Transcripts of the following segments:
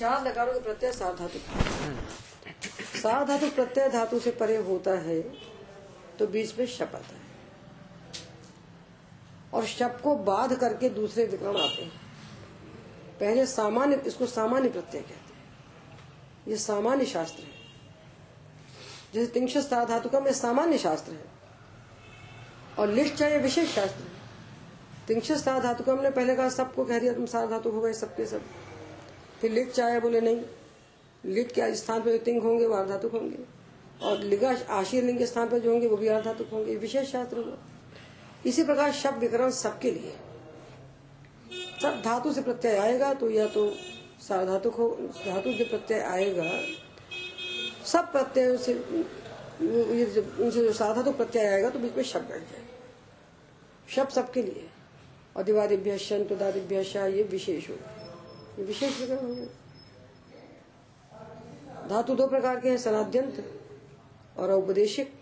चार लकारों के प्रत्यय साधातु साधातु प्रत्यय धातु से परे होता है तो बीच में शप आता है। और शप को बाध करके दूसरे विकरण आते हैं। पहले सामान्य, इसको सामान्य प्रत्यय कहते हैं। ये सामान्य शास्त्र है। जैसे तिंश धातु का में सामान्य शास्त्र है। और लिट चाहे विशेष शास्त्र है। तिंश धातु का हमने पहले कहा, सबको कह दिया, तुम सार धातु हो गए, सबके सब। फिर लिट चाहे बोले नहीं। लिट के स्थान पर तिंग होंगे वो धातु होंगे। और लिगा आशीर लिंग के स्थान पर जो होंगे, वो भी धातु होंगे। विशेष शास्त्र होगा इसी प्रकार शब्द विकरण सबके लिए। सब धातु से प्रत्यय आएगा तो या तो साधातु हो, धातु से प्रत्यय आएगा। सब प्रत्यय से उनसे जो साधातु प्रत्यय आएगा तो बीच में शब्द बैठ जाएगा। शब्द सबके लिए। और दिवादिभ्य शंत ये विशेष होगा। ये विशेष विकरण होंगे। धातु दो प्रकार के हैं, सनाद्यंत और औपदेशिक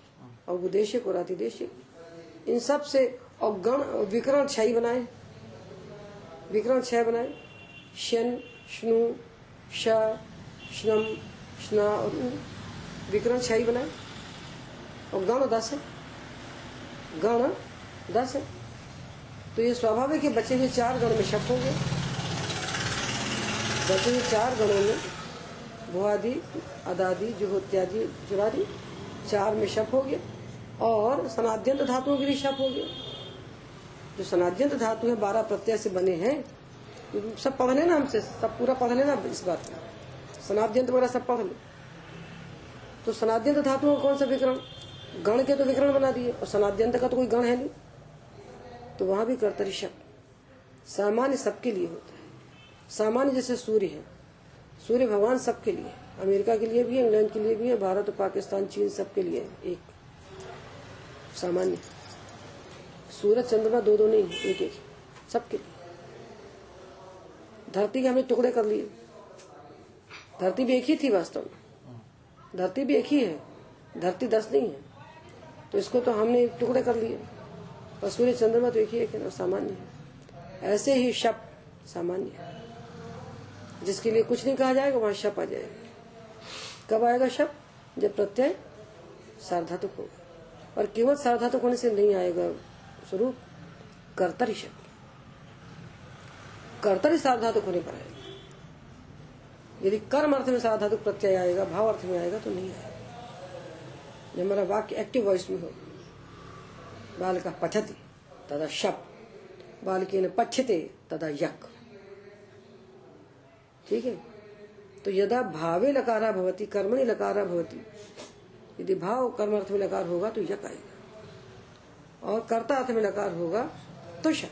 औपदेशिक और अतिदेशिक इन सबसे और गण विकरण छह बनाए। विकरण छह बनाए। शन श श्नम श्ना और विकरण छह बनाए। और गण दस। है गण दस। है तो ये स्वाभाविक है बचे हुए चार गण में शक होंगे। बचे चार गणों में भुआदि, अदादि, जुहोत्यादि, जुरादि, चार में शप हो गया और सनाद्यंत धातुओं के लिए शप हो गया। जो सनाद्यंत धातु है, बारह प्रत्यय से बने हैं, सब पढ़ लेना हमसे सब पूरा पढ़ लेना इस बात में सनाद्यंत वगैरह सब पढ़ ले तो सनाद्यंत धातुओं का कौन सा विकरण? गण के तो विकरण बना दिए, और सनाद्यंत का तो कोई गण है नहीं। तो वहाँ भी कर्तरी शब्द सामान्य सबके लिए होता है। सामान्य जैसे सूर्य है। सूर्य भगवान सबके लिए अमेरिका के लिए भी है, इंग्लैंड के लिए भी है, भारत और पाकिस्तान, चीन सबके लिए है, एक। सामान्य। सूरज, चंद्रमा दो दो नहीं एक एक। सबके लिए। धरती के हमने टुकड़े कर लिए। धरती भी एक ही थी वास्तव में। धरती भी एक ही है। धरती दस नहीं है। तो इसको तो हमने टुकड़े कर लिए। और सूर्य, चंद्रमा तो एक ही एक है, सामान्य है। ऐसे ही शब्द सामान्य है। जिसके लिए कुछ नहीं कहा जाएगा, वहाँ शप आ जाएगा। कब आएगा शप? जब प्रत्यय सार्धातुक होगा। और केवल सार्धातुक होने से नहीं आएगा स्वरूप, कर्तरी शब्द कर्तरी सार्धातुक होने पर आएगा। यदि कर्म अर्थ में सार्धातुक प्रत्यय आएगा, भाव अर्थ में आएगा तो नहीं आएगा। जब हमारा वाक्य एक्टिव वॉइस में हो बाल का पठती, तदा शप। बाल के पठ्यते, तदा यक। ठीक है? तो यदा भावे लकारा भवती, कर्मणि लकारा भवती। यदि भाव कर्म अर्थ में लकार होगा तो यक आएगा। और कर्ता अर्थ में लकार होगा तो आएगा।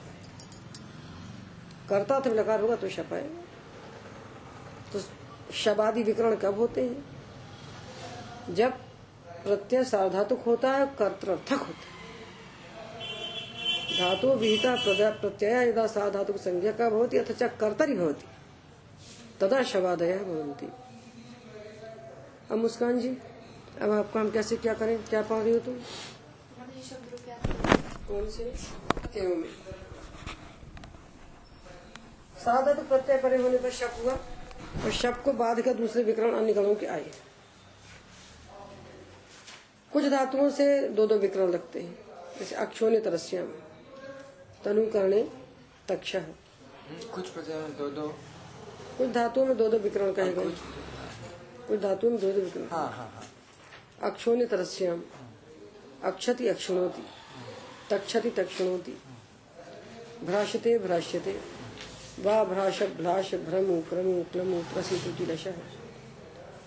कर्ता अर्थ में लकार होगा तो शप आएगा। तो शबादी विकरण कब होते हैं? जब प्रत्यय सार्धातुक होता है, कर्तर्थक होता है। धातु विहिता प्रत्यय यदा साधातुक संज्ञा का भवती अथ कर्तरी भवती। तदा शवादय भवंती अब मुस्कान जी, अब आपको हम कैसे क्या करें? क्या पढ़ रही हो तुम? कौन से? क्यों में। साधा तो प्रत्यय परे होने पर शब हुआ, और शब को बाद का दूसरे विकरण अन्य गणों के आए। कुछ धातुओं से दो दो विकरण लगते हैं, जैसे अक्षोने तरस्याम तनुकरणे तक्ष। कुछ दो दो कुछ धातुओं में दो दो विकरण कहे गए कुछ धातुओं में दो दो विकरण। हाँ हाँ हाँ। अक्षोने तरस्याम। अक्षति अक्षुणोति। तक्षति तक्षुणोति। भ्राशते भ्राश्यते। वा भ्राश भ्राश भ्रमु क्रमु क्लमु तुति दशा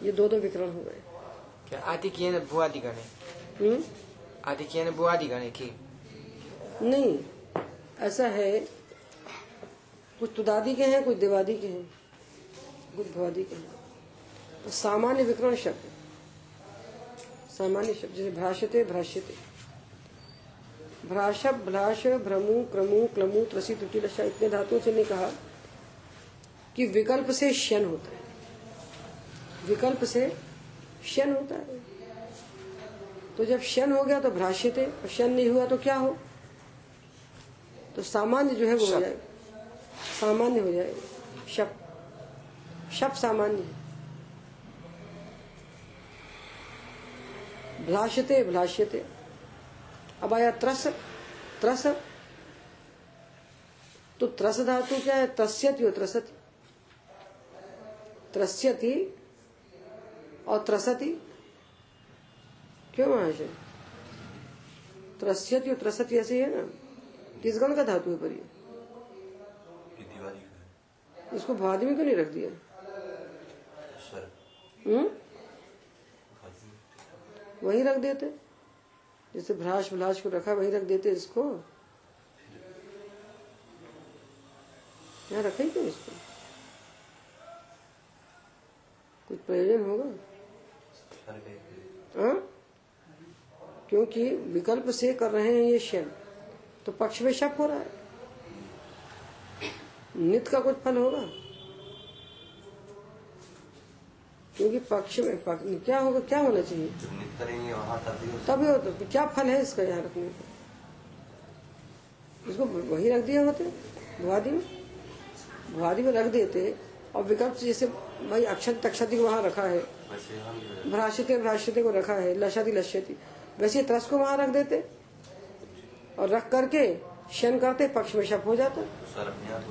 ये दो दो विकरण हो गए। क्या आदि किए न भुआदि गणे हम्म? आदि किए न भुआदि गणे की? नहीं। ऐसा है कुछ तुदादी के हैं कुछ देवादी के हैं। भवादी के हैं तो सामान्य विकरण शब्द। सामान्य शब्द जैसे भ्राश्यते भ्राश्यते भ्राश भ्राश भ्रमु क्रमु क्लमु त्रसी त्रुटि दशा इतने धातुओं से ने कहा कि विकल्प से शन होता है। विकल्प से शन होता है। तो जब शन हो गया तो भ्राश्यते और शन नहीं हुआ तो क्या हो? तो सामान्य जो है वो हो जाएगा। सामान्य हो जाएगा। शब शब्द सामान्य। है भ्लाष्यते भ्लाष्यते अब आया त्रस त्रस। तो त्रस धातु क्या है? त्रस्यति और त्रसति। त्रस्यति और त्रसति। क्यों महाशय त्रस्यति और त्रसति ऐसे है ना? किस गण का धातु है पर ये? इसको भाद में क्यों नहीं रख दिया। हम्म? वहीं रख देते। जैसे भ्राश भ्लाश को रखा, वही रख देते इसको। यहाँ रखा क्यों इसको? कुछ प्रयोजन होगा? गए हाँ? क्योंकि विकल्प से कर रहे हैं ये शयन तो पक्ष में शप हो रहा है। नित का कुछ फल होगा? क्योंकि पक्ष में पक्ष, क्या होगा क्या होना चाहिए? तभी हो तो क्या फल है इसका यहाँ रखने का? इसको वही रख दिया होते भुआदी में? भुआदी में रख देते और विकल्प जैसे भाई अक्षत तक्षति को वहाँ रखा है भ्राष्यते भ्राष्यते को रखा है लशति लश्यति वैसे त्रस को वहाँ रख देते और रख करके शन करते पक्ष में शप हो जाता।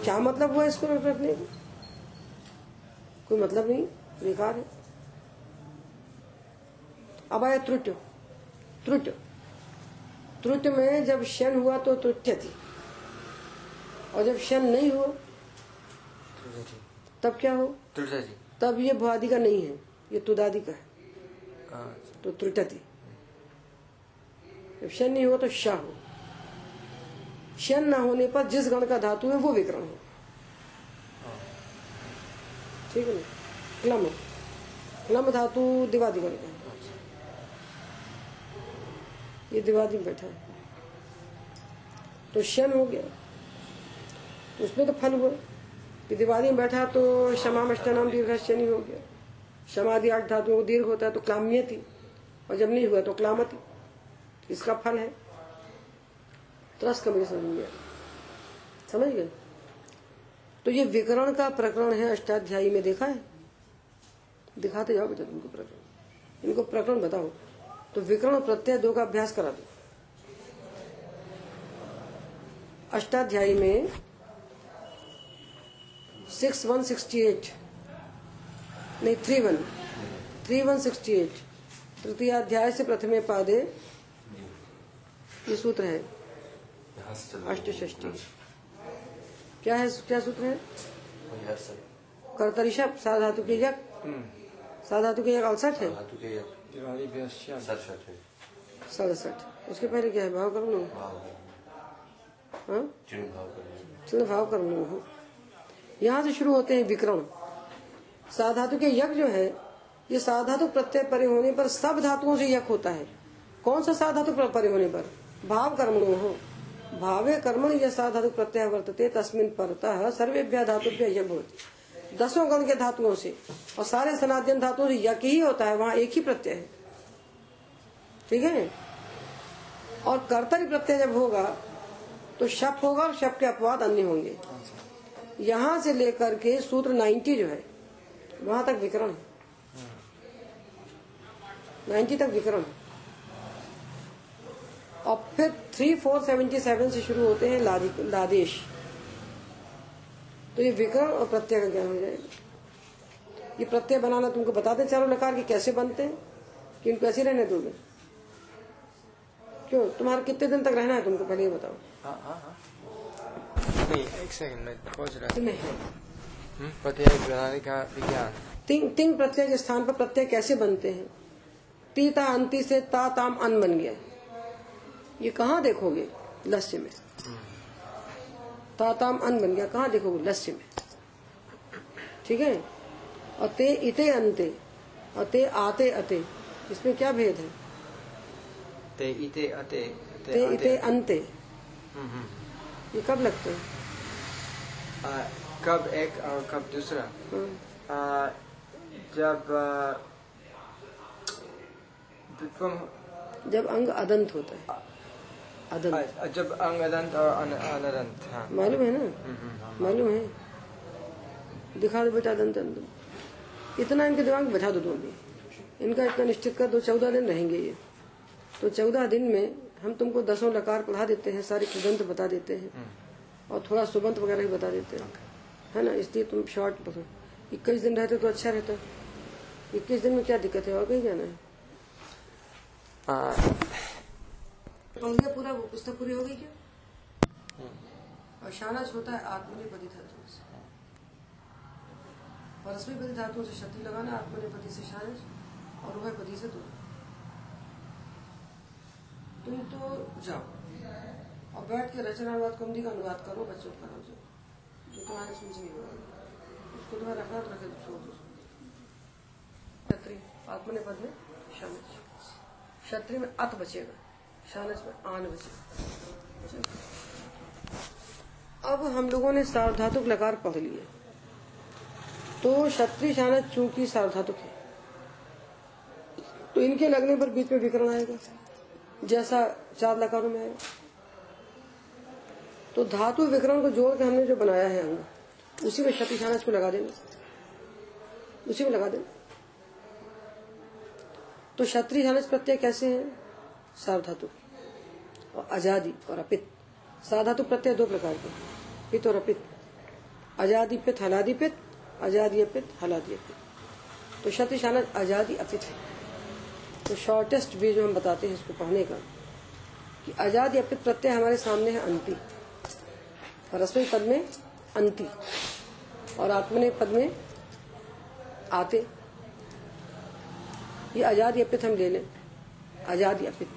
क्या मतलब हुआ इसको रख- रखने का? कोई मतलब नहीं बेकार है। अब आया त्रुट त्रुट। त्रुट में जब शन हुआ तो त्रुट्य थी। और जब शन नहीं हो तब क्या हो? तब ये भुआदि का नहीं है ये तुदादि का है। अच्छा। तो त्रुटति जब शन नहीं हो तो शाह हो। शन न होने पर जिस गण का धातु है वो विकरण हो। ठीक है ना? क्लम क्लम धातु दिवादी गण का है। ये दिवादी में बैठा तो शन हो गया। उसमें तो फल हुआ। कि दिवादी में बैठा तो क्षमाष्टानाम दीर्घ शनि हो गया। समाधि आठ धातुओं दीर्घ होता है तो क्लाम्य थी और जब नहीं हुआ तो क्लामती। इसका फल है। त्रस का मुझे समझ आया। समझ गए? तो ये विकरण का प्रकरण है अष्टाध्यायी में देखा है? दिखाते जाओ बेटा तुमको प्रकरण। इनको प्रकरण बताओ। तो विकरण प्रत्यय दो का अभ्यास करा दो। अष्टाध्यायी में सिक्स वन सिक्सटी एट नहीं three one three one sixty eight तृतीय अध्याय से प्रथमे पादे ये सूत्र है। अष्टष्टी क्या है क्या सूत्र है? कर्तरिशा साधातु के यक साधातु के यक अड़सठ है? धातु है। सड़सठ उसके पहले क्या है? भाव कर लो? भाव। हाँ? चिन्ह भाव कर चिन्ह भाव कर लो हो। यहाँ से शुरू होते हैं विकरण। साधातु के यज्ञ जो है ये साधातु प्रत्यय परे होने पर सब धातुओं से यक होता है। कौन सा साधातु परे होने पर? भाव कर्मणो हो। भावे कर्मण यह साधातु प्रत्यय वर्तते तस्मिन परतः सर्वेभ्य धातुभ्य यज्ञ होती दसों गण के धातुओं से और सारे सनातन धातुओं से यक ही होता है, वहाँ एक ही प्रत्यय है। ठीक है? और कर्तरी प्रत्यय जब होगा तो शप होगा और शप के अपवाद अन्य होंगे। यहाँ से लेकर के सूत्र 90 जो है, वहाँ तक विकरण है। 90 तक विकरण है। और फिर थ्री फोर सेवेंटी सेवन से शुरू होते हैं लादि- लादेश। तो ये विकरण और प्रत्यय का ज्ञान हो जाएगा। ये प्रत्यय बनाना तुमको बताते हैं चारों लकार के कैसे बनते हैं कि इनको ऐसे रहने दोगे। क्यों? तुम्हारा कितने दिन तक रहना है तुमको? पहले ये बताओ। हाँ हाँ हाँ। नहीं एक सेकंड मैं खोज रहा प्रत्यय प्रणाली का विज्ञान। तिंग तिंग प्रत्यय के स्थान पर प्रत्यय कैसे बनते हैं? तीता अंति से ता ताम अन बन गया। ये कहाँ देखोगे? लस्य में। ता ताम अन बन गया कहाँ? देखोगे लस्य में। ठीक है? और ते इते अंते। और ते आते अते। इसमें क्या भेद है? ते इते अते ते इते अंते। हम्म, हम्म। ये कब लगते हैं? कब एक और कब दूसरा? हाँ, आ, जब आ, जब अंग अदंत होता है। अदंत जब अंग अदंत और अन, अनदंत हाँ। मालूम है ना? हम्म, हम्म, हाँ। मालूम है। दिखा दो बेटा अदंत अदंत इतना इनके दिमाग में बैठा दो तुम भी। इनका इतना निश्चित कर दो चौदह दिन रहेंगे ये। तो चौदह दिन में हम तुमको दसों लकार पढ़ा देते हैं सारे कृदंत बता देते हैं। और थोड़ा सुबंत वगैरह भी बता देते हैं। है ना? इसलिए तुम शॉर्ट पढ़ो। इक्कीस दिन रहते तो अच्छा रहता। इक्कीस दिन में क्या दिक्कत है? और कहीं जाना है। हाँ पढ़ पूरा वो पुस्तक पूरी हो गई क्या और शानच होता है आत्मनिपति धातु से। परस्मी पति धातु से शक्ति लगाना आत्मनिपति से शानच और वह पति से दो तुम तो जाओ। और बैठ के रचनानुवाद कुंदी का अनुवाद करो बच्चों का कराओ जो जो तुम्हारे समझ नहीं होगा उसको तुम्हें रखना तो रखे तो छोड़ दो। क्षत्रिय आत्मनिपद में शानच क्षत्रिय में अत बचेगा। अब हम लोगों ने सार्वधातुक लकार पढ़ लिए तो क्षत्रिय शानच चूँकि सार्वधातुक है। तो इनके लगने पर बीच में विकरण आएगा। जैसा चार लकारों में आएगा। तो धातु विकरण को जोड़ के हमने जो बनाया है अंग, उसी में क्षत्रिय शानच को लगा देना। उसी में लगा देना। तो क्षत्रिय शानच प्रत्यय कैसे है? सार्वधातु और आज़ादी और अपित। साधातु प्रत्यय दो प्रकार के पित और अपित। आज़ादी पित, हलादी पित, आज़ादी अपित, हलादी अपित। तो शानच आज़ादी अपित है। तो शॉर्टेस्ट वे जो हम बताते हैं इसको पढ़ने का, कि आज़ादी अपित प्रत्यय हमारे सामने है अंति। परस्पर पद में अंति। और आत्मने पद में आते। ये आज़ादी अपित हम ले लें। आज़ादी अपित।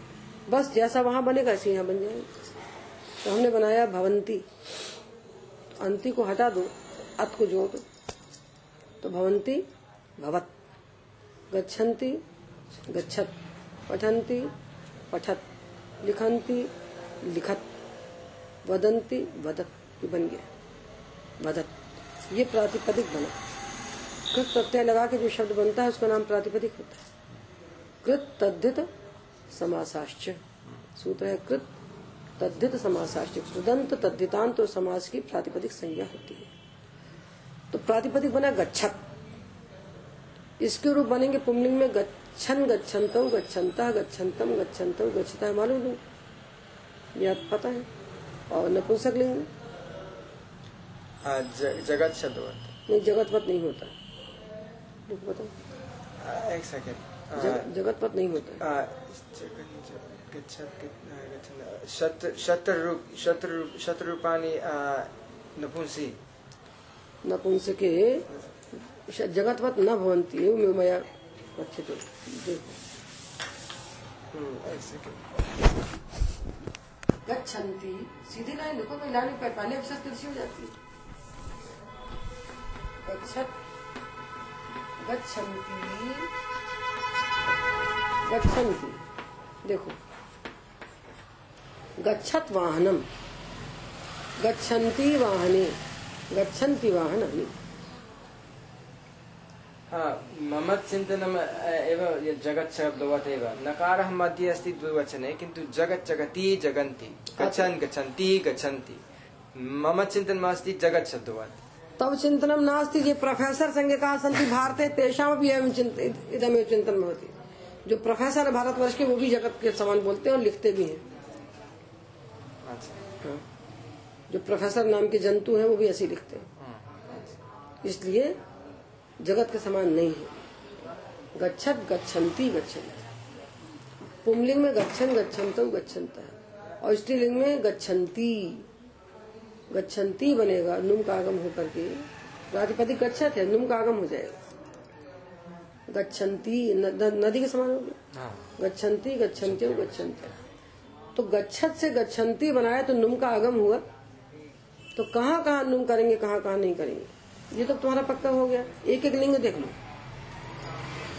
बस जैसा वहाँ बनेगा ऐसे यहाँ बन जाएगा। तो हमने बनाया भवंती। तो अंति को हटा दो, अत को जोड़ दो। तो भवंती, भवत। गच्छन्ति, गच्छत। पठन्ति, पठत। लिखन्ति, लिखत। वदंती। वदत बन गया। वदत। ये प्रातिपदिक बना। कृत प्रत्यय लगा के जो शब्द बनता है, उसका नाम प्रातिपदिक होता है। कृत तद्धित समासाश्च। सूत्र है कृत तद्धित समासाश्च। कृदंत तद्धितांत और समास की प्रातिपदिक संज्ञा होती है। तो प्रातिपदिक बना गच्छत। इसके रूप बनेंगे पुमलिंग में गच्छन गच्छन्तौ गच्छन्ता गच्छन्तम गच्छन्तौ गच्छता है मालूम नहीं। याद पता है। और नपुंसक लिंग। हाँ, जगत शब्दवत नहीं जगतपत नहीं होता। बताओ। हाँ, एक सेकेंड जग, जगतपत नहीं होता जगत- जगत- गच्छत गित- हाँ, गच्छन- शत शतरूप शतरूप शतरूपाणि हाँ, नपुंसी। नपुंसके जगतवत न भवंती है मया अच्छे तो देखो। एक गच्छन्ति सीधी लाइन लिखो कोई लाइन पे पहले अक्षर तिरछी हो जाती है। गच्छत गच्छन्ति गच्छन्ति। देखो। गच्छत वाहनम गच्छन्ति वाहने। गच्छन्ति वाहनानि। हाँ, मम चिन्तनम् एव जगत् शब्दवत् एव। नकारः मध्ये अस्ति द्विवचने किन्तु जगत् जगति जगन्ति। गच्छन् गच्छन्ति गच्छन्ति। मम चिन्तनम् अस्ति जगत् शब्दवत् तब चिंतनम नास्ति ये प्रोफेसर संज्ञका सन्ति भारते तेषाम भी एवं चिंत इदमेव चिंतन होती जो प्रोफेसर है भारतवर्ष के वो भी जगत के समान बोलते हैं और लिखते भी हैं। अच्छा। हाँ। जो प्रोफेसर नाम के जंतु हैं वो भी ऐसे लिखते हैं। हाँ, इसलिए जगत के समान नहीं है। गच्छत गच्छन्ति गच्छन्ति। पुमलिंग में गच्छन गच्छन्तौ गच्छन्ता है। और स्त्रीलिंग में गच्छन्ति। गच्छन्ति बनेगा नुम का आगम होकर के। प्रातिपदिक गच्छत है नुम का आगम हो जाएगा। गच्छन्ति नदी के समान होगी हाँ, गच्छन्ति गच्छन्त्यो गच्छन्त। तो गच्छत से गच्छन्ति बनाया तो नुम का आगम हुआ। तो कहाँ कहाँ नुम करेंगे कहाँ कहाँ नहीं करेंगे? ये तो तुम्हारा पक्का हो गया। एक एक लिंग देख लो।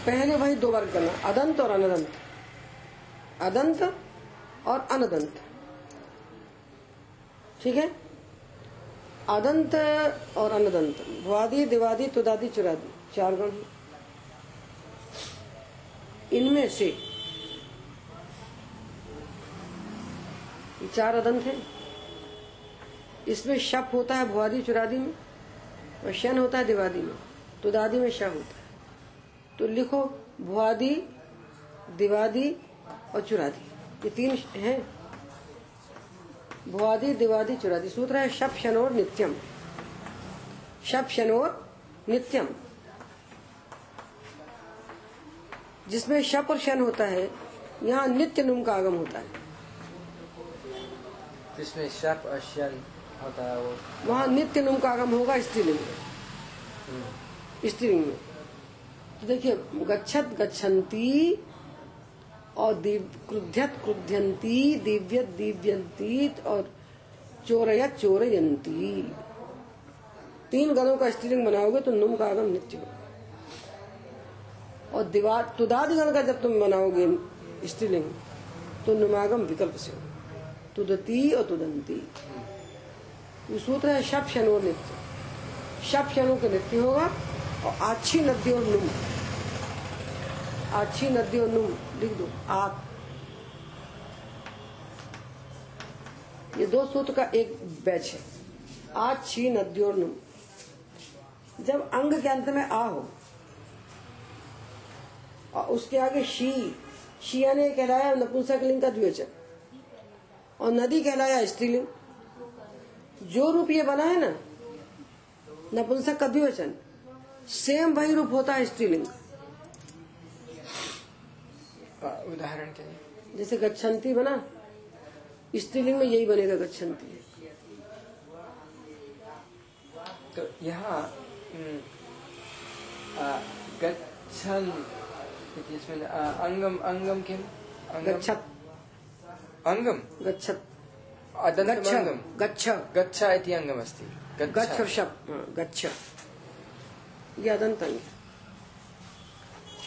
पहले भाई दो वर्ग करना। अदंत और अनदंत। अदंत और अनदंत। ठीक है? अदंत और अनदंत। भुआदी दिवादी तुदादी चुरादी। चार गण हैं। इनमें से चार अदंत हैं। इसमें शप होता है भुआदी चुरादी में और शन होता है दिवादी में। तो दादी में श होता है। तो लिखो भुआदि, दिवादी और चुरादी। ये तीन हैं। भुआदि, दिवादी, चुरादी। सूत्र है शप शनोर नित्यम। शप शनोर नित्यम। जिसमें शप और शन होता है यहाँ नित्य नुम का आगम होता है। जिसमें शप और शन होता है वो। वहाँ नित्य नुम का आगम होगा स्त्रीलिंग में। स्त्रीलिंग में। तो देखिए गच्छत गच्छन्ति और दिव क्रुध्यत क्रुध्यंती दिव्यत दिव्यंती और चोरयत चोरयंती तीन गणों का स्त्रीलिंग बनाओगे तो नुम का आगम नित्य होगा। और दिवार तुदादिगण का जब तुम बनाओगे स्त्रीलिंग तो नुमागम विकल्प से होगा। तुदती और तुदंती ये सूत्र है, शब शनो नित्य। शब शनो के नित्य होगा और आछी नदी और नुम। आछी नदी और नुम, लिख दो आत ये दो सूत्र का एक बैच है। आछी नदी और नुम। जब अंग के अंत में आ हो और उसके आगे शी। शिया ने कहलाया नपुंसकलिंग का द्विवचन। और नदी कहलाया स्त्रीलिंग। जो रूप ये बना है ना नपुंसक का द्विवचन सेम वही रूप होता है स्त्रीलिंग। उदाहरण के लिए। जैसे गच्छन्ति बना स्त्रीलिंग में यही बनेगा गच्छन्ति तो यहाँ हम्म, गच्छन् अंगम अंगम किम? अंगम। गच्छत। अंगम? गच्छत। अदन्तम् गच्छ। गच्छ। गच्छ इति गच्छ। शब हाँ, गच्छ। ये अदंत अंग है।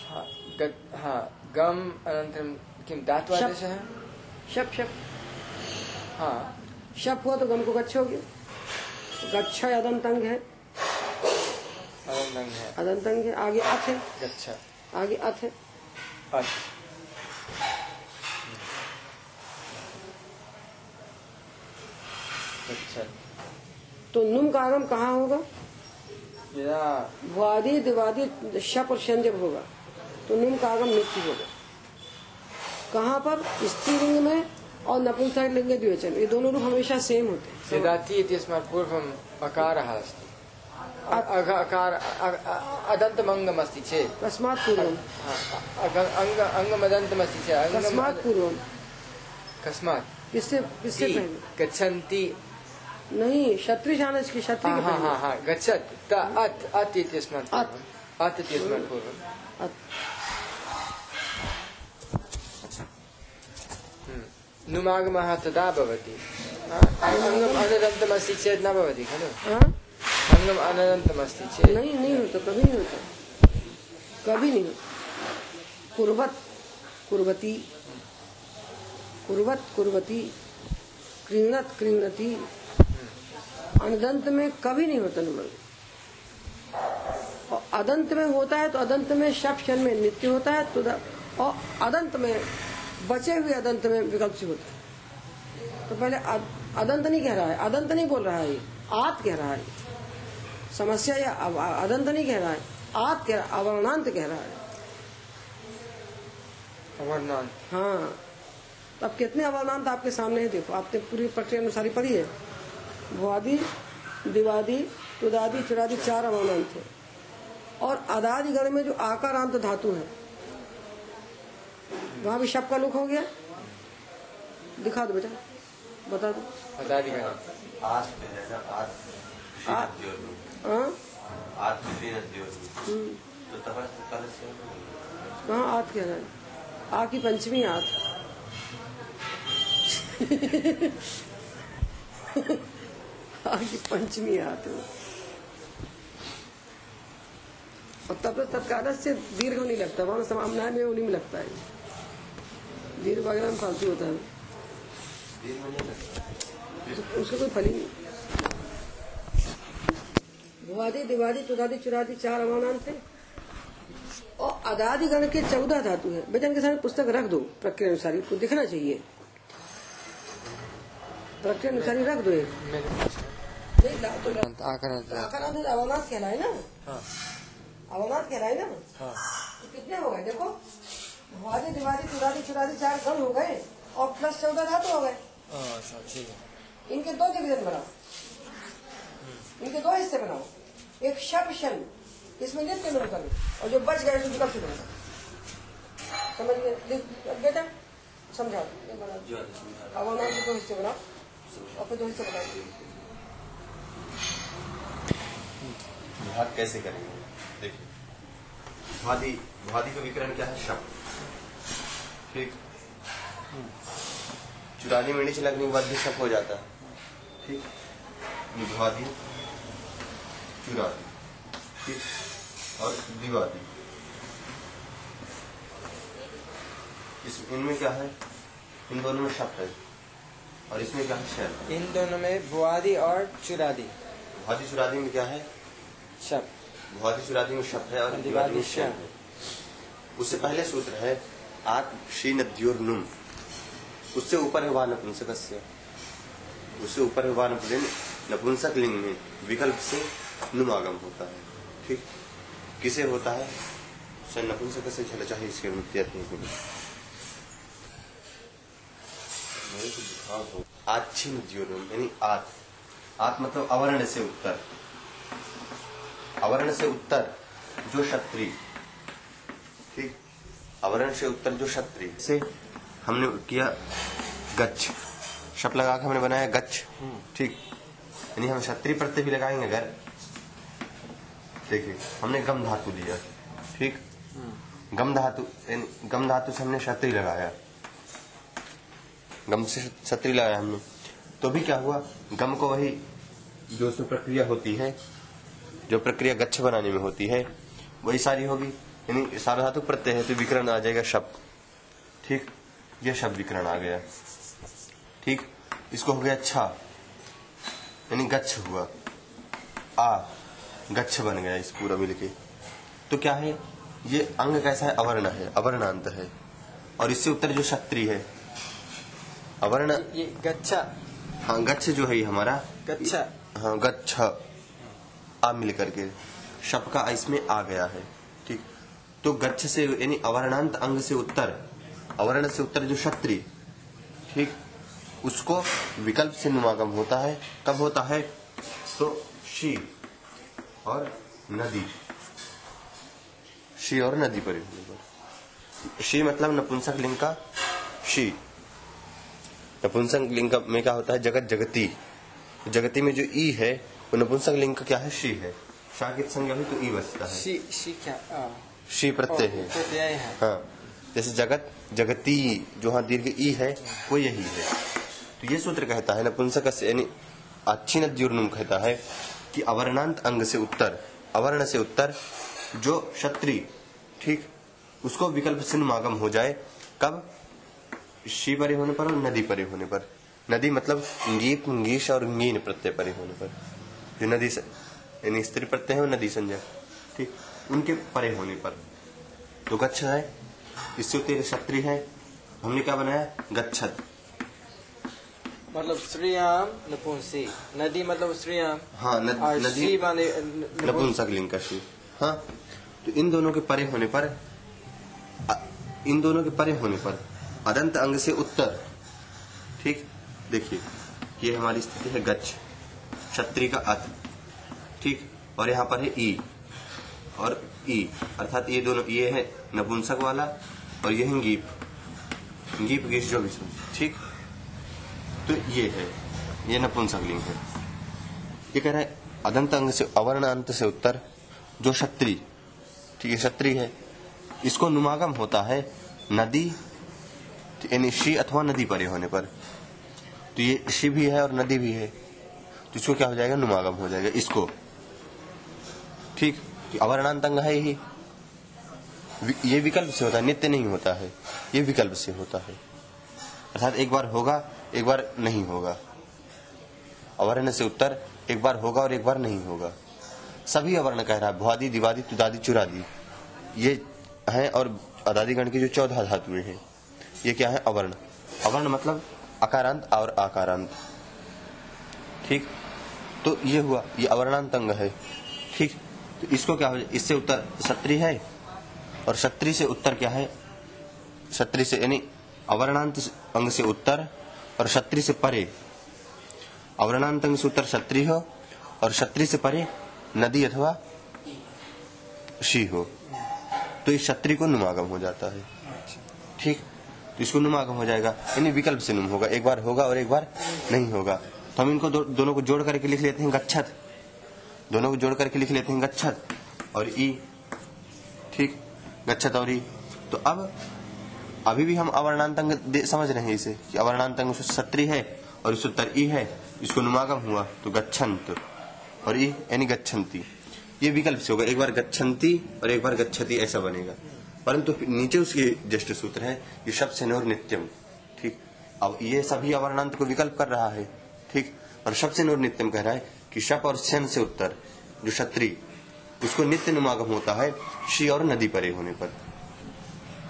हा, ग- हा, गम् अनन्तरं किं धात्वादेशः? शब शब हा। शब हुआ तो गम को गच्छ हो गया गच्छ अदंत अंग है। अदन्तङ् है। अदंत अंग है। आगे अथ है गच्छ। आगे अथ है। अच् गच्छ तो नुम का आगम कहाँ होगा? वादी दिवादी शप और शन जब होगा। तो नुम का आगम नित्य होगा। कहाँ पर? स्त्रीलिंग में और नपुंसक लिंग द्विवचन। ये दोनों रूप हमेशा सेम होते हैं। यदाति इत्यस्मात् पूर्वम् अकारः अदन्तमङ्गमस्ति चेत्। कस्मात् पूर्वम। अङ्ग अङ्गमदन्तमस्ति चेत्। अङ्गम् कस्मात्? कस्मात् किससे किससे पहले गच्छन्ति। नहीं हा हा हा हा गच्छत्। त अत् अत् इत्यस्मात् अत्। पूर्वम्। इत्यस्मात् पूर्वम्। अत- नुमागमः तदा भवति। हा, अङ्गम् अनदन्तमस्ति चेत् न भवति खलु। अङ्गम् अनदन्तमस्ति चेत् नहीं नहीं होता कभी नहीं होता कभी नहीं होता कुर्वत कुर्वती कुर्वत कुर्वती क्रीणत क्रीणती अनदंत में कभी नहीं होता नुमल और अदंत में होता है तो अदंत में शब शन में नित्य होता है तो और अदंत में बचे हुए अदंत में विकल्प से होता है तो पहले अदंत नहीं कह रहा है अदंत नहीं बोल रहा है आत कह रहा है समस्या या अदंत नहीं कह रहा है। आत कह रहा अवर्णांत कह रहा है। अवर्णान् हाँ। तो अब कितने अवर्णांत आपके सामने है देखो आपने पूरी प्रक्रिया अनुसारी पढ़ी है। भुआदि दिवादी तुदादी चुरादी चार अवर्णांत थे और अदादि गण में जो आकारांत धातु है वहाँ भी शब का लुक हो गया। दिखा दो बेटा बता दो। श्रीनद्योर्नु हाँ कहाँ आत कह रहा है आ की पंचमी आत आ की पंचमी आत और तब तक तत्काल से दीर्घ नहीं लगता वहाँ समामना में उन्हीं में लगता है। दीर्घ वगैरह में फालतू होता है। उसका कोई फल ही नहीं। भुआदि दिवादी तुदादी चुरादी चार अमानान थे। और अदादि गण के चौदह धातु है। बेटा इनके सामने पुस्तक रख दो प्रक्रिया अनुसारी। को दिखना चाहिए। प्रक्रिया अनुसारी रख दो एक तो आकारांत अवनाथ कहलाए ना। हाँ। अवनाथ कहलाए ना। हाँ। कितने हो गए? देखो भुआदी दिवादी चुरादी चुरादी चार गण हो गए। और प्लस चौदह धातु हो गए। हाँ अच्छा है। इनके दो डिवीज़न बनाओ। इनके दो हिस्से बनाओ। एक शब शन इसमें नित्य नुम करो और जो बच गए से बनाओ समझ गए? बेटा समझाओ अब उन्होंने दो हिस्से बनाओ, और फिर दो हिस्से बनाओ कैसे करेंगे? देखिए भ्वादि भ्वादि का विकरण क्या है? शब्द ठीक। चुरानी में नीचे लगने के बाद भी शब्द हो जाता। है ठीक। निभवादी चुरादी ठीक? और दिवादी इस इनमें क्या है? इन दोनों में शब्द है। और इसमें क्या है? शैल इन दोनों में बुआदी और चुरादी। भ्वादि चुरादी में क्या है? शब्द भौतिक चुरादी में शब्द है और दिवादी में। श्याम है। उससे पहले सूत्र है आत्म श्री नद्योर नुम। उससे ऊपर है वह नपुंसक उससे ऊपर है वह नपुंसक लिंग में विकल्प से नुम आगम होता है। ठीक? किसे होता है? से नपुंसक से झल चाहे इसके मुक्ति आच्छी नद्योर नुम यानी आत। आत मतलब अवर्ण से उत्तर। अवर्ण से उत्तर जो क्षत्रिय। ठीक? अवर्ण से उत्तर जो क्षत्रिय। से हमने किया गच्छ। शप लगा के हमने बनाया गच्छ। ठीक? यानी हम क्षत्रिय प्रत्यय भी लगाएँगे अगर देखिए, हमने गम धातु लिया, ठीक? गम धातु गम धातु से हमने क्षत्रिय लगाया। गम से क्षत्रिय लगाया हमने। तो भी क्या हुआ? गम को वही जो उसमें प्रक्रिया होती है, जो प्रक्रिया गच्छ बनाने में होती है, वही सारी होगी। यानी सारा धातु प्रत्यय है तो विकरण आ जाएगा शब्द ठीक? ये शब्द विकरण आ गया। ठीक? इसको हो गया अच्छा यानी गच्छ हुआ। आ। गच्छ बन गया इस पूरा मिलके तो क्या है? ये अंग कैसा है? अवर्ण है। अवर्णांत है। और इससे उत्तर जो क्षत्रिय है। अवर्ण ये गच्छा। हाँ गच्छ जो है ये हमारा। गच्छा। हाँ गच्छ। आ मिल करके। शप का इसमें आ गया है। ठीक। तो गच्छ से यानी अवर्णांत अंग से उत्तर अवर्ण से उत्तर जो क्षत्रिय ठीक उसको विकल्प से नुमागम होता है। कब होता है? तो शी और नदी। शी और नदी पर शी मतलब नपुंसक लिंग का शी। नपुंसक लिंग में क्या होता है? जगत जगती। जगती में जो ई है वो नपुंसक लिंग का क्या है? शी है। शाकित संज्ञा हुई तो ई बचता है। शी शी क्या? आ, शी प्रत्यय है। है। हाँ। जैसे जगत जगती जो हाँ दीर्घ ई है वो यही है। तो ये सूत्र कहता है नपुंसक यानी अच्छी नद्युर्नुम कहता है। कि अवर्णांत अंग से उत्तर, अवर्ण से उत्तर, जो क्षत्रिय ठीक, उसको विकल्प से नुमागम हो जाए, कब? शी परे होने पर और नदी परे होने पर? नदी मतलब गीप गीश और गीन प्रत्यय परे होने पर। जो नदी यानी स्त्री प्रत्यय है नदी संजय ठीक, उनके परे होने पर। तो गच्छ है, इससे क्षत्रिय है, हमने क्या बनाया? गच्छत। मतलब श्रीयाम नपुंसी। नदी मतलब श्रीयाम। हाँ नद, नपुंसक लिंग का शी हाँ तो इन दोनों के परे होने पर इन दोनों के परे होने पर अदंत अंग से उत्तर ठीक? देखिए ये हमारी स्थिति है गच्छ क्षत्रिय का अत ठीक? और यहाँ पर है ई और ई अर्थात ये दोनों ये है नपुंसक वाला और ये है गीप। गीप गीस जो भी ठीक? तो ये है, ये नपुंसक लिंग है। ये कह रहा है अदंत अंग से, अवर्ण अंत से उत्तर, जो क्षत्रिय, ठीक है, क्षत्रिय है, इसको नुमागम होता है नदी, यानी शी अथवा नदी परे होने पर। तो ये शी भी है और नदी भी है तो इसको क्या हो जाएगा, नुमागम हो जाएगा, इसको। ठीक कि अवर्णांत अंग है ही। ये विकल्प से होता है, नित्य नहीं होता है, ये विकल्प से होता है। अर्थात एक बार होगा एक बार नहीं होगा। अवर्ण से उत्तर, एक बार होगा और एक बार नहीं होगा। सभी अवर्ण कह रहा है, भुआदी, दिवादी, तुदादी, चुरादी। ये हैं और अदादी गण की जो चौदह धातुएँ हैं। ये क्या है? अवर्ण। अवर्ण मतलब अकारांत और आकारांत। ठीक? तो ये हुआ, ये अवर्णांत अंग है। ठीक? तो इसको क्या हो इससे उत्तर क्षत्रिय है? और क्षत्रि से उत्तर क्या है? क्षत्रि से, यानी अवर्णांत अंग से उत्तर और क्षत्रि से परे। अवर्णांत अंग से क्षत्रि हो और क्षत्रि से परे नदी अथवा शी हो। तो इस क्षत्रि को नुमागम हो जाता है। ठीक? तो इसको नुमागम हो जाएगा। यानी विकल्प से नुम होगा। एक बार होगा और एक बार नहीं होगा। तो हम इनको दो, दोनों को जोड़ करके लिख लेते हैं गच्छत। दोनों को जोड़ करके लिख लेते हैं गच्छत और ई। ठीक? गच्छत और ई। तो अब अभी भी हम अवर्णांतंग समझ रहे हैं इसे, कि अवर्णांतंग सत्री है और उत्तर ई है, इसको नुमागम हुआ तो गच्छंत। और ई, यानी गच्छन्ति ये विकल्प से होगा, एक बार गच्छन्ति और एक बार गच्छति, ऐसा बनेगा। परंतु नीचे उसके जस्ट सूत्र है, ये शब्द से नोर नित्यम, ठीक? अब ये सभी अवर्णांत को विकल्प कर रहा है, ठीक? और शब्द से नोर नित्यम कह रहा है कि शप और शन से उत्तर, जो क्षत्रि उसको नित्य नुमागम होता है शी और नदी परे होने पर,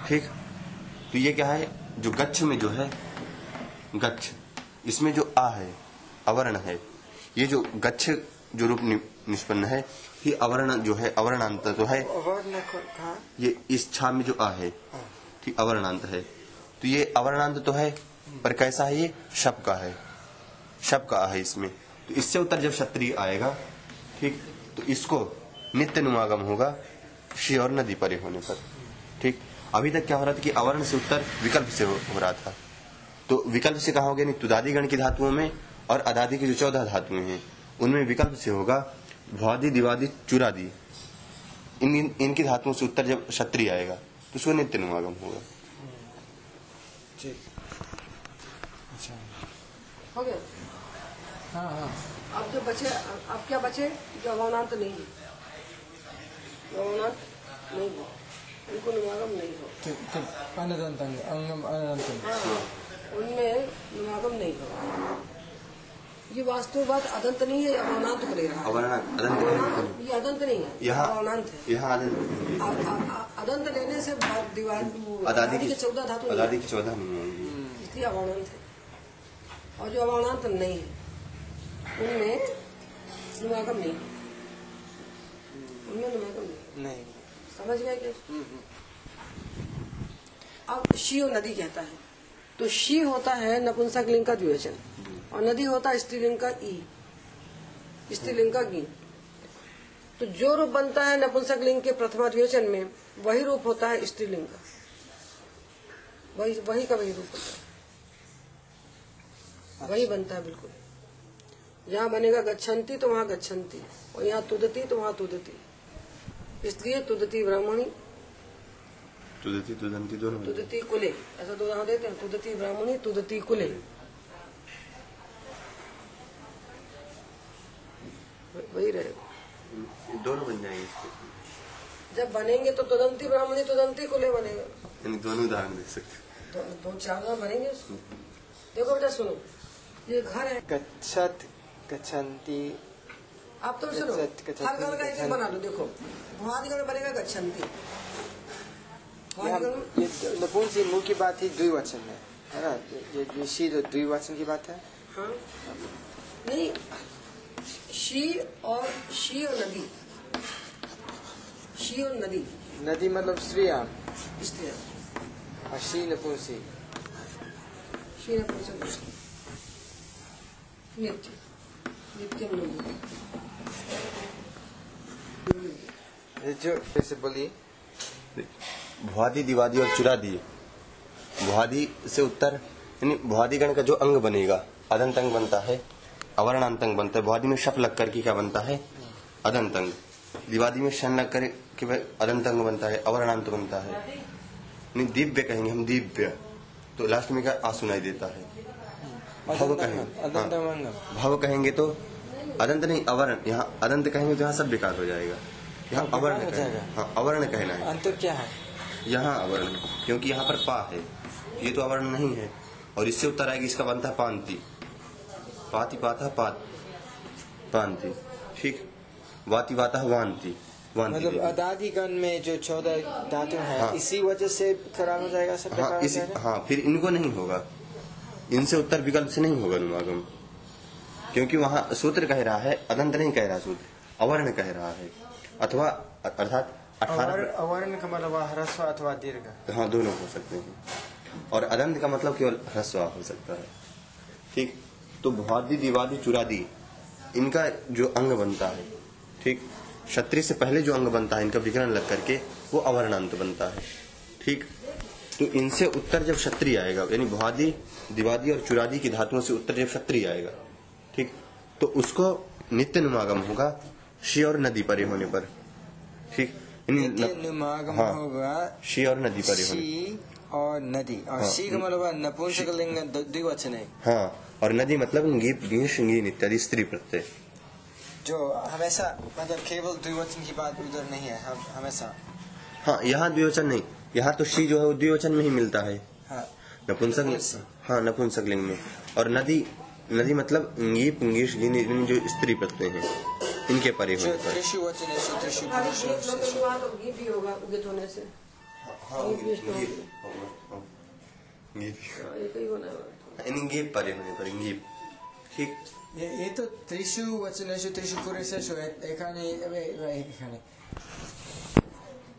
ठीक? तो ये क्या है? जो गच्छ में जो है गच्छ इसमें जो आ है अवर्ण है ये जो गच्छ जो रूप निष्पन्न है ये अवर्ण जो है अवर्णांत तो है। ये इस छा में जो आ है ठीक अवर्णांत है। तो ये अवर्णांत तो है पर कैसा है ये? शब का है। शब का आ है इसमें। तो इससे उत्तर जब क्षत्रिय आएगा ठीक तो इसको नित्य नुमागम होगा शी और नदी परे होने पर ठीक। अभी तक क्या हो रहा था कि अवर्ण से उत्तर विकल्प से हो, हो रहा था। तो विकल्प से कहा हो गया तुदादी गण की धातुओं में और अदादि की जो चौदह धातुएँ हैं उनमें विकल्प से होगा भ्वादि दिवादी चुरादी। इन, इन इनकी धातुओं से उत्तर जब क्षत्रिय आएगा तो उसको नित्य नुमागम होगा। ठीक। अच्छा। हो गया हाँ। हाँ अब जो बचे अब क्या बचे? जो अवानांत नहीं है। नहीं हो। उनको नुमागम नहीं हो। अंगम हाँ उनमें नुमागम नहीं हो। ये वास्तव बात अदंत नहीं है अवानांत है। ये अदंत नहीं है यहाँ अवानांत है। यहाँ अदंत अदंत लेने से दीवार अदादि के चौदह धातु अदादि की चौदह इसलिए अवानांत है। और जो अवानांत नहीं है उनमें नुमागम नहीं है। उनमें नुमागम नहीं नहीं। समझ गए क्या हम्म, हम्म। अब शिव नदी कहता है। तो शी होता है नपुंसकलिंग का द्विवचन और नदी होता है स्त्रीलिंग का ई स्त्रीलिंग का गी। तो जो रूप बनता है नपुंसकलिंग के प्रथमा द्विवचन में वही रूप होता है स्त्रीलिंग का। वही वही का वही रूप होता है। वही बनता है बिल्कुल। यहाँ बनेगा गच्छन्ति तो वहाँ गच्छन्ति और यहाँ तुदती तो वहाँ तुदती। इसलिए तुदती ब्राह्मणी तुदती तुदंती दोनों तुदती कुले ऐसा दो उदाहरण देते हैं तुदती ब्राह्मणी तुदती कुले वही रहेगा दोनों बन जाएँगे इसके। जब बनेंगे तो तुदंती ब्राह्मणी तुदंती कुले बनेगा। यानी दोनों उदाहरण दे सकते दो, दो चार उदाहरण बनेंगे। देखो बेटा सुनो। ये घर है। कच्छत गच्छन्ति आप तो सुनो हर घर का एक बना लो देखो। भुआदिगण बनेगा गच्छन्ति नपुंसी मुँह की बात ही? द्विवचन में है ना? ये शी जो द्विवचन की बात है। हाँ। नहीं शी और शी और नदी। शी और नदी। नदी मतलब स्त्रियाम इसलिए। और शी नपुंसी शी ने पूछा। नित्य। नित्यम नदी ये जो जैसे बोलिए? भुआदि दिवादी और चुरादी। भुआदि से उत्तर यानी भुआदि गण का जो अंग बनेगा अदंत अंग बनता है अवर्णांत अंग बनता है। भुआदि में शप लग करके क्या बनता है? अदंत अंग दिवादी में शन लग कर के वह अदंत अंग बनता है अवर्णांत बनता है। नहीं दिव्य कहेंगे हम दिव्य। तो लास्ट में क्या आ सुनाई देता है? भव कहेंगे। हाँ, भव कहेंगे तो अदंत नहीं अवर्ण। यहाँ अदंत कहेंगे तो यहाँ सब बेकार हो जाएगा। यहाँ अवर्ण बेकार हो। हाँ अवर्ण कहना है। अंतर क्या है? यहाँ अवर्ण क्योंकि यहाँ पर पा है। ये तो अवर्ण नहीं है। और इससे उत्तर आएगी इसका बनता है पांति। पाति पाता पात पांति। ठीक? वाति वाता वांति। मतलब देवी। अदादिगण में जो चौदह धातु है हाँ। इसी वजह से खराब हो जाएगा सब हाँ इसी हाँ फिर इनको नहीं होगा। इनसे उत्तर विकल्प से नहीं होगा अनुमागम क्योंकि वहाँ सूत्र कह रहा है अदंत नहीं कह रहा सूत्र अवर्ण कह रहा है अथवा अर्थात अठारह अवर्ण का मतलब ह्रस्व अथवा दीर्घ। हाँ दोनों हो सकते हैं। और अदंत का मतलब केवल ह्रस्व हो सकता है। ठीक? तो भुआदी दिवादी चुरादी इनका जो अंग बनता है ठीक? क्षत्रिय से पहले जो अंग बनता है इनका विकरण लग करके वो अवर्णांत बनता है। ठीक? तो इनसे उत्तर जब क्षत्रिय आएगा यानी भुआदी दिवादी और चुरादी की धातुओं से उत्तर जब क्षत्रिय आएगा तो उसको नित्य नुमागम होगा शी और नदी परे होने पर। ठीक? नुमागम हाँ। होगा शी और नदी परे होने और नदी। और हाँ। शी का मतलब नपुंसक लिंग द्विवचन। है हाँ और नदी मतलब गीप गीश गीन इत्यादि स्त्री प्रत्यय। जो हमेशा मतलब केवल द्विवचन की बात उधर नहीं है हम हमेशा। हाँ यहाँ द्विवचन नहीं। यहाँ तो शी जो है वो द्विवचन में ही मिलता है। हाँ। नपुंसक। हाँ नपुंसक लिंग में। और नदी नदी मतलब जो स्त्री प्रत्यय हैं इनके परे पर। त्रिशु वचन है सो त्रिशु होने हाँ, स्टोर गीप, हाँ। हाँ, एक ही होना है परे पर तो त्रिशु वचनेषु त्रिशु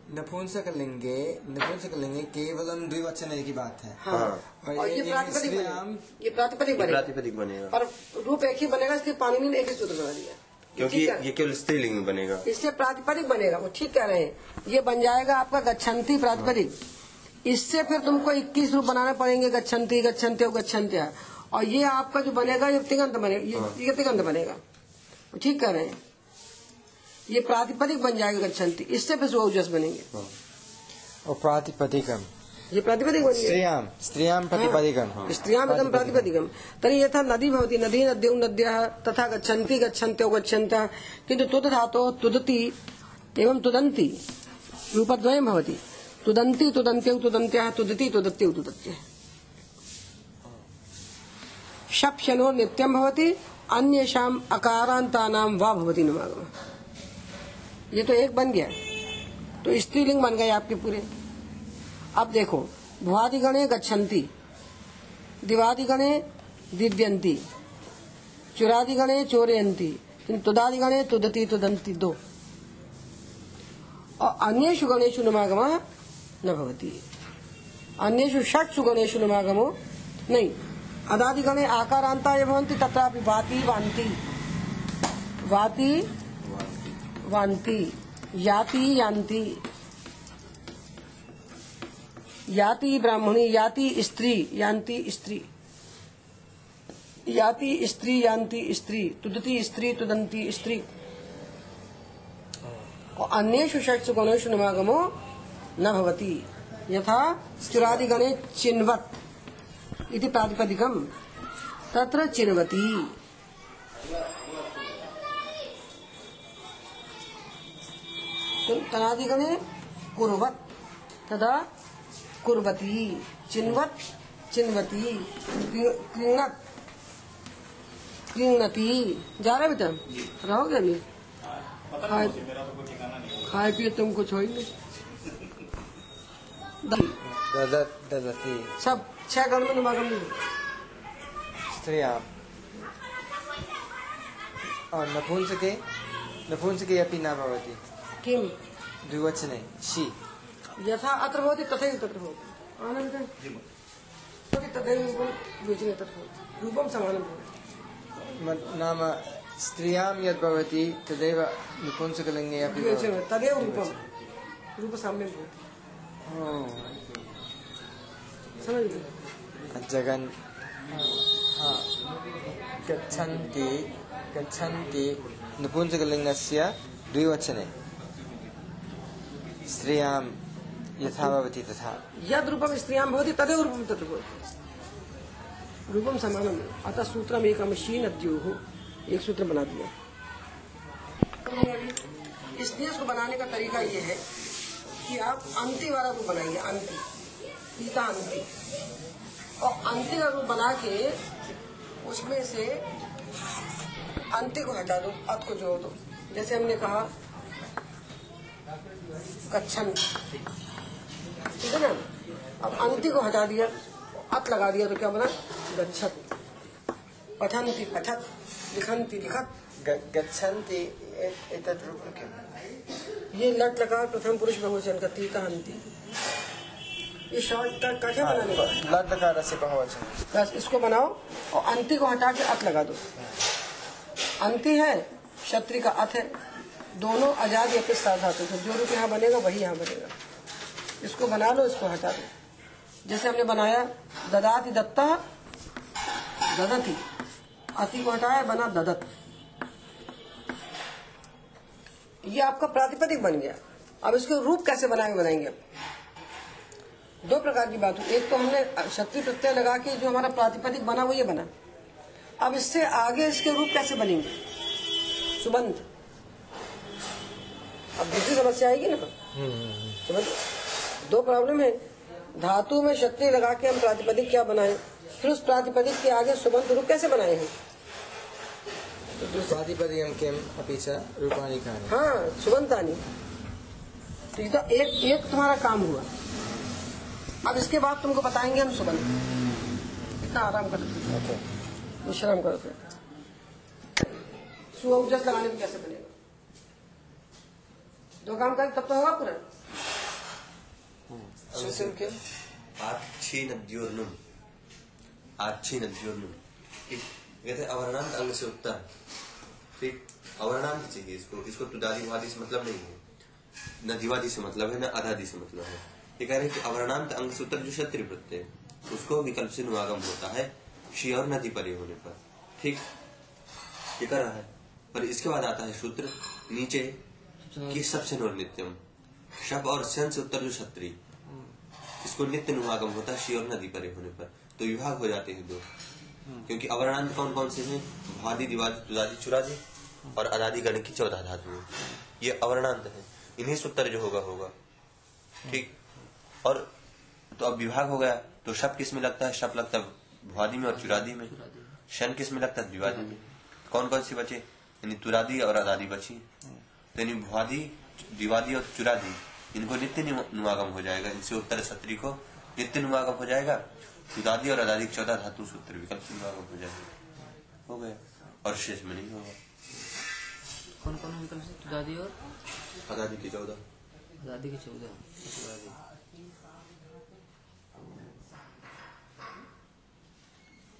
पुरुषेषु एखाने एखाने नपुंसकलिंगे नपुंसकलिंगे केवलम द्विवचन की बात है। हाँ। और और ये- प्रातिपदिक बनेगा ये प्रातिपदिक बनेगा प्रातिपदिक बनेगा। पर रूप एक ही बनेगा इसलिए पानी ने एक ही सूत्र बना दिया। क्योंकि ये केवल स्त्रीलिंग में बनेगा। इससे प्रातिपदिक बनेगा वो ठीक कह रहे हैं। ये बन जाएगा आपका गच्छन्ति प्रातिपदिक। इससे फिर तुमको 21 रूप बनाने पड़ेंगे गच्छन्ति गच्छन्ते और गच्छन्त्या। और ये आपका जो बनेगा ये तिगंत बनेगा ये, ये तिगंत बनेगा। ठीक कह रहे हैं। ये प्रातिपदिक बन जाएगा गच्छन्ति इससे फिर ओजस बनेंगे। और प्रातिपदिकम। ये प्रातिपदिक बन स्त्रियाम स्त्रियाम प्रतिपदिकम। स्त्रियामिदं प्रातिपदिकं तर्हि यथा नदी भवति नदी नद्यौ नद्यः तथा गच्छन्ति गच्छन्त्यौ गच्छन्तः। किन्तु तुद धातोः तुदति एवं तुदन्ति। रूपद्वयं भवति। तुदन्ति तुदन्त्यौ तुदन्त्यः तुदति तुदत्यौ तुदत्यः। शप् शनो नित्यं भवति। अन्येषाम् अकारान्तानां वा भवति नुमागमः। ये तो एक बन गया। तो स्त्रीलिंग बन गए आपके पूरे। अब देखो भुआदिगणे गच्छन्ति, दिवादिगणे दिव्यन्ति, चुरादिगणे चोरयन्ति, किन्तु तुदादिगणे तुदति तुदन्ति दो। और अन्येषु गणेषु नुमागम न भवति। अन्येषु षट्सु गणेषु नुमागमो नहीं। अदादिगणे आकारान्ता ये भवन्ति, तत्रापि वाति वाति वान्ति, याति यान्ति। याति ब्राह्मणी, याति स्त्री, यान्ति स्त्री। याति स्त्री, यान्ति स्त्री, तुदति स्त्री, तुदन्ति स्त्री। और अन्येषु षट्सु गणेषु नमागमो न भवति। यथा चुरादिगणे चिन्वत् इति प्रातिपदिकम् तत्र चिन्वति। तनादिगणे कुर्वत्। तदा कुर्वती चिन्वत् चिन्वती कृंगत कृंगती जा रहे बेटा रहोगे अभी खाए खाए पिए तुम कुछ हो ही नहीं सब छह गण में नमागम नहीं स्त्रियाम और नपुंसके नपुंसके अपि न भवति। किम? द्विवचने शी। यथा अत्र भवति तथैव तत्र भवति। आनन्दः। भवति तथैव रूपं द्विवचने तत्र भवति। रूपं समानं भवति। नाम स्त्रियाँ यद् भवति तदेव नपुंसकलिङ्गे अपि तदेव रूपं। रूपसाम्यं भवति। जगन् गच्छन्ति गच्छन्ति नपुंसकलिङ्गस्य द्विवचने। स्त्रियाँ यथा भवति तथा। यद रूपम स्त्रियाँ भवति, तदेव रूपं तत्र रूपम समानम अतः सूत्रम एकम शीन अद्योः एक सूत्र बना दिया। इसलिए इसको बनाने का तरीका ये है कि आप अंति वाला रूप बनाइए, अंति। पीता अंति। और अंति का रूप बना के उसमें से अंति को हटा दो, अत को जोड़ दो। जैसे हमने कहा कच्छन। ठीक है ना? अब अंति को हटा दिया अत लगा दिया तो क्या बना? गच्छत पठंती पठत लिखंती लिखत। गच्छन्ति ए- रूपं किम् ये लट लगा प्रथम पुरुष बहुवचन का तीता अंति ये शॉर्ट का, का क्या बनाने का? लट लकार से बहुवचन। बस इसको बनाओ और अंति को हटा के अत लगा दो। अंति है क्षत्रि का अत है। दोनों आज़ाद या किस साथ धातु थे जो रूप यहाँ बनेगा वही यहाँ बनेगा। इसको बना लो, इसको हटा दो। जैसे हमने बनाया, ददाति दत्ता, ददति। अति को हटाया, बना ददत। ये आपका प्रातिपदिक बन गया। अब इसको रूप कैसे बनाएँगे बनाएँगे अब दो प्रकार की बात हुई। एक तो हमने क्षत्रिय प्रत्यय लगा के जो हमारा प्रातिपदिक बना, वो ये बना। अब इससे आगे इसके रूप कैसे बनेंगे? सुबंध। अब दूसरी समस्या आएगी ना। समझ दो प्रॉब्लम है। धातु में क्षत्रिय लगा के हम प्रातिपदिक क्या बनाए? फिर उस प्रातिपदिक के आगे सुबंध रूप कैसे बनाए हैं? कानि हाँ सुबंतानी तो तो एक एक तुम्हारा काम हुआ। अब इसके बाद तुमको बताएँगे हम सुबंध। इतना आराम करो विश्राम करो लगाने में कैसे बनेगा दो काम करें तब तो होगा पूरा। सुसिम किम् आच्छी नद्योर्नुम आच्छी नद्योर्नुम ठीक कहते हैं अवर्णांत अंग से उत्तर ठीक अवर्णांत चाहिए इसको। इसको वादी से मतलब नहीं है। न दिवादी से मतलब है न अधादी से मतलब है। ये कह रहे हैं कि अवर्णांत अंग से उत्तर जो क्षत्रिय प्रत्यय उसको विकल्प से नुआगम होता है शी और नदी परे होने पर। ठीक ये कर रहा है। पर इसके बाद आता है सूत्र नीचे कि सबसे नोर नित्यम? शब और शन से उत्तर जो क्षत्रिय। इसको नित्य अनुवागम होता है शी और नदी परे होने पर। तो विभाग हो जाते हैं दो। क्योंकि अवर्णांत कौन कौन से हैं? भादी दिवादी तुदादी चुरादी और अदादी गण की चौदह धातु ये अवर्णांत है। इन्हीं से उत्तर जो होगा होगा। ठीक? और तो अब विभाग हो गया। तो शब किसमें लगता है? शब लगता है भुआदी में और चुरादी में। शन किसमें लगता है? द्विवादी में। कौन कौन सी बचे? यानी तुरादी और अदादी बची। तो यानी भुआदी दिवादी और चुरादी इनको नित्य नुआगम हो जाएगा। इनसे उत्तर सत्री को नित्य नुआगम हो जाएगा। सुदादी और अदादी चौदह धातु सूत्र विकल्प से नुआगम हो जाएगा। हो गया। और शेष में नहीं होगा। कौन कौन विकल्प से सुदादी और अदादी के चौदह। अदादी के चौदह।